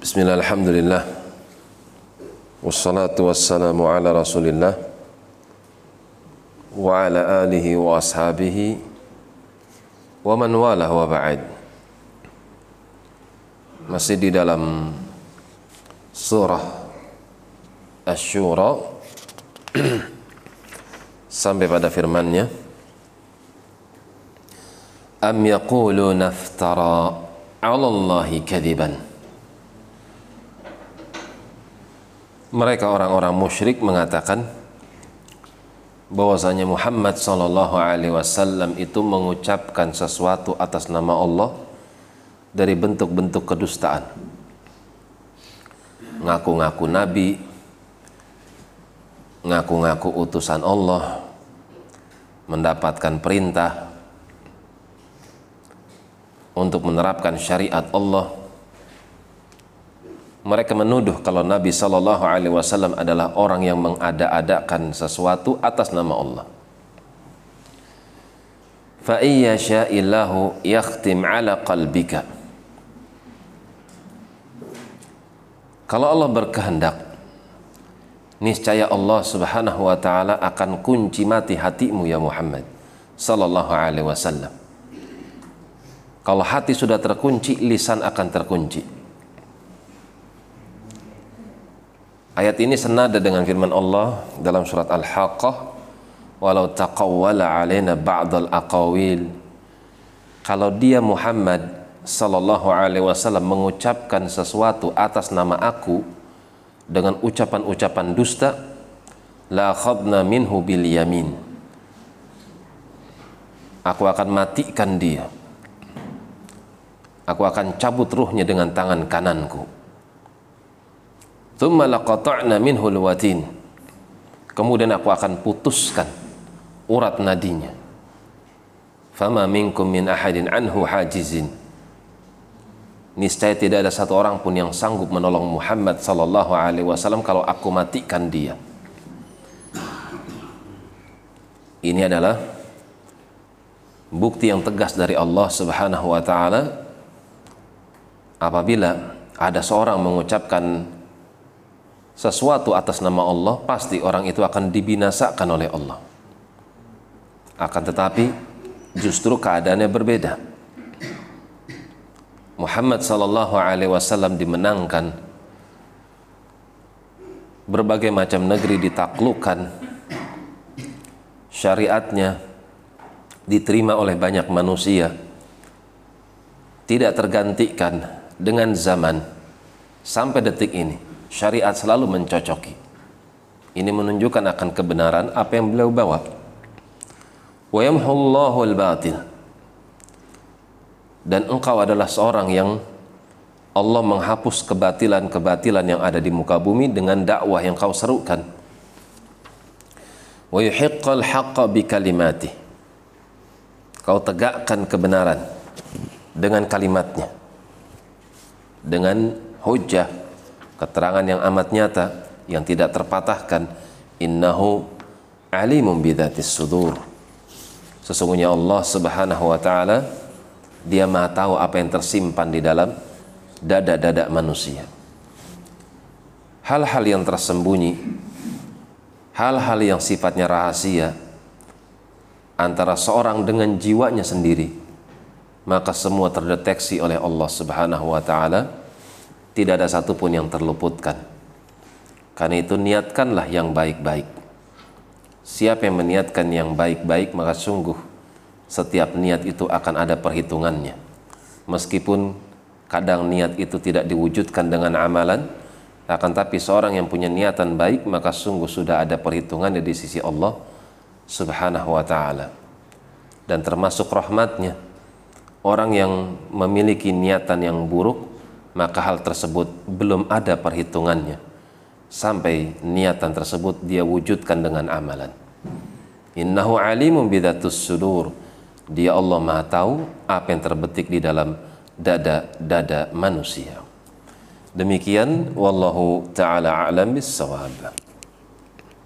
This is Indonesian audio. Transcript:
بسم الله الحمد لله والصلاة والسلام على رسول الله وعلى آله وأصحابه ومن والاه وبعد masih di dalam surah Asy-Syura sampai pada firman-Nya Am yaquluna iftara 'ala Allahi kadiban Mereka orang-orang musyrik mengatakan bahwasanya Muhammad sallallahu alaihi wasallam itu mengucapkan sesuatu atas nama Allah dari bentuk-bentuk kedustaan. Ngaku-ngaku nabi, ngaku-ngaku utusan Allah, mendapatkan perintah untuk menerapkan syariat Allah mereka menuduh kalau Nabi Shallallahu Alaihi Wasallam adalah orang yang mengada-adakan sesuatu atas nama Allah. Fa'iyya sya'illahu yakhtim ala qalbika. Kalau Allah berkehendak, niscaya Allah Subhanahu wa taala akan kunci mati hatimu ya Muhammad sallallahu alaihi wasallam. Kalau hati sudah terkunci, lisan akan terkunci. Ayat ini senada dengan firman Allah dalam surat Al-Haqqah walau taqawwala alaina ba'dal aqawil. Kalau dia Muhammad sallallahu alaihi wasallam mengucapkan sesuatu atas nama aku dengan ucapan-ucapan dusta la khadna minhu bil yamin. Aku akan matikan dia. Aku akan cabut ruhnya dengan tangan kananku Thumma laqata'na minhu watin. Kemudian aku akan putuskan urat nadinya. Fama minkum min ahadin anhu hajizin. Niscaya tidak ada satu orang pun yang sanggup menolong Muhammad sallallahu alaihi wasallam kalau aku matikan dia. Ini adalah bukti yang tegas dari Allah Subhanahu wa taala apabila ada seorang mengucapkan sesuatu atas nama Allah, pasti orang itu akan dibinasakan oleh Allah. Akan tetapi justru keadaannya berbeda. Muhammad sallallahu alaihi wasallam dimenangkan. Berbagai macam negeri ditaklukkan syariatnya diterima oleh banyak manusia. Tidak tergantikan dengan zaman. Sampai detik ini syariat selalu mencocoki. Ini menunjukkan akan kebenaran apa yang beliau bawa. Wa yamhullahu al-batil. Dan engkau adalah seorang yang Allah menghapus kebatilan-kebatilan yang ada di muka bumi dengan dakwah yang kau serukan. Wa yuhiqqal haqqa bi kalimati. Kau tegakkan kebenaran dengan kalimatnya. Dengan hujah keterangan yang amat nyata yang tidak terpatahkan innahu alimun bidatis sudur. Sesungguhnya Allah Subhanahu wa taala dia Maha tahu apa yang tersimpan di dalam dada-dada manusia. Hal-hal yang tersembunyi hal-hal yang sifatnya rahasia antara seorang dengan jiwanya sendiri maka semua terdeteksi oleh Allah Subhanahu wa taala tidak ada satupun yang terluputkan. Karena itu niatkanlah yang baik-baik. Siapa yang meniatkan yang baik-baik maka sungguh setiap niat itu akan ada perhitungannya. Meskipun kadang niat itu tidak diwujudkan dengan amalan, akan tapi seorang yang punya niatan baik maka sungguh sudah ada perhitungannya di sisi Allah Subhanahu wa taala. Dan termasuk rahmatnya orang yang memiliki niatan yang buruk maka hal tersebut belum ada perhitungannya sampai niatan tersebut dia wujudkan dengan amalan. Innahu alimun bidatus sudur. Dia Allah Maha tahu apa yang terbetik di dalam dada-dada manusia. Demikian wallahu taala alam bis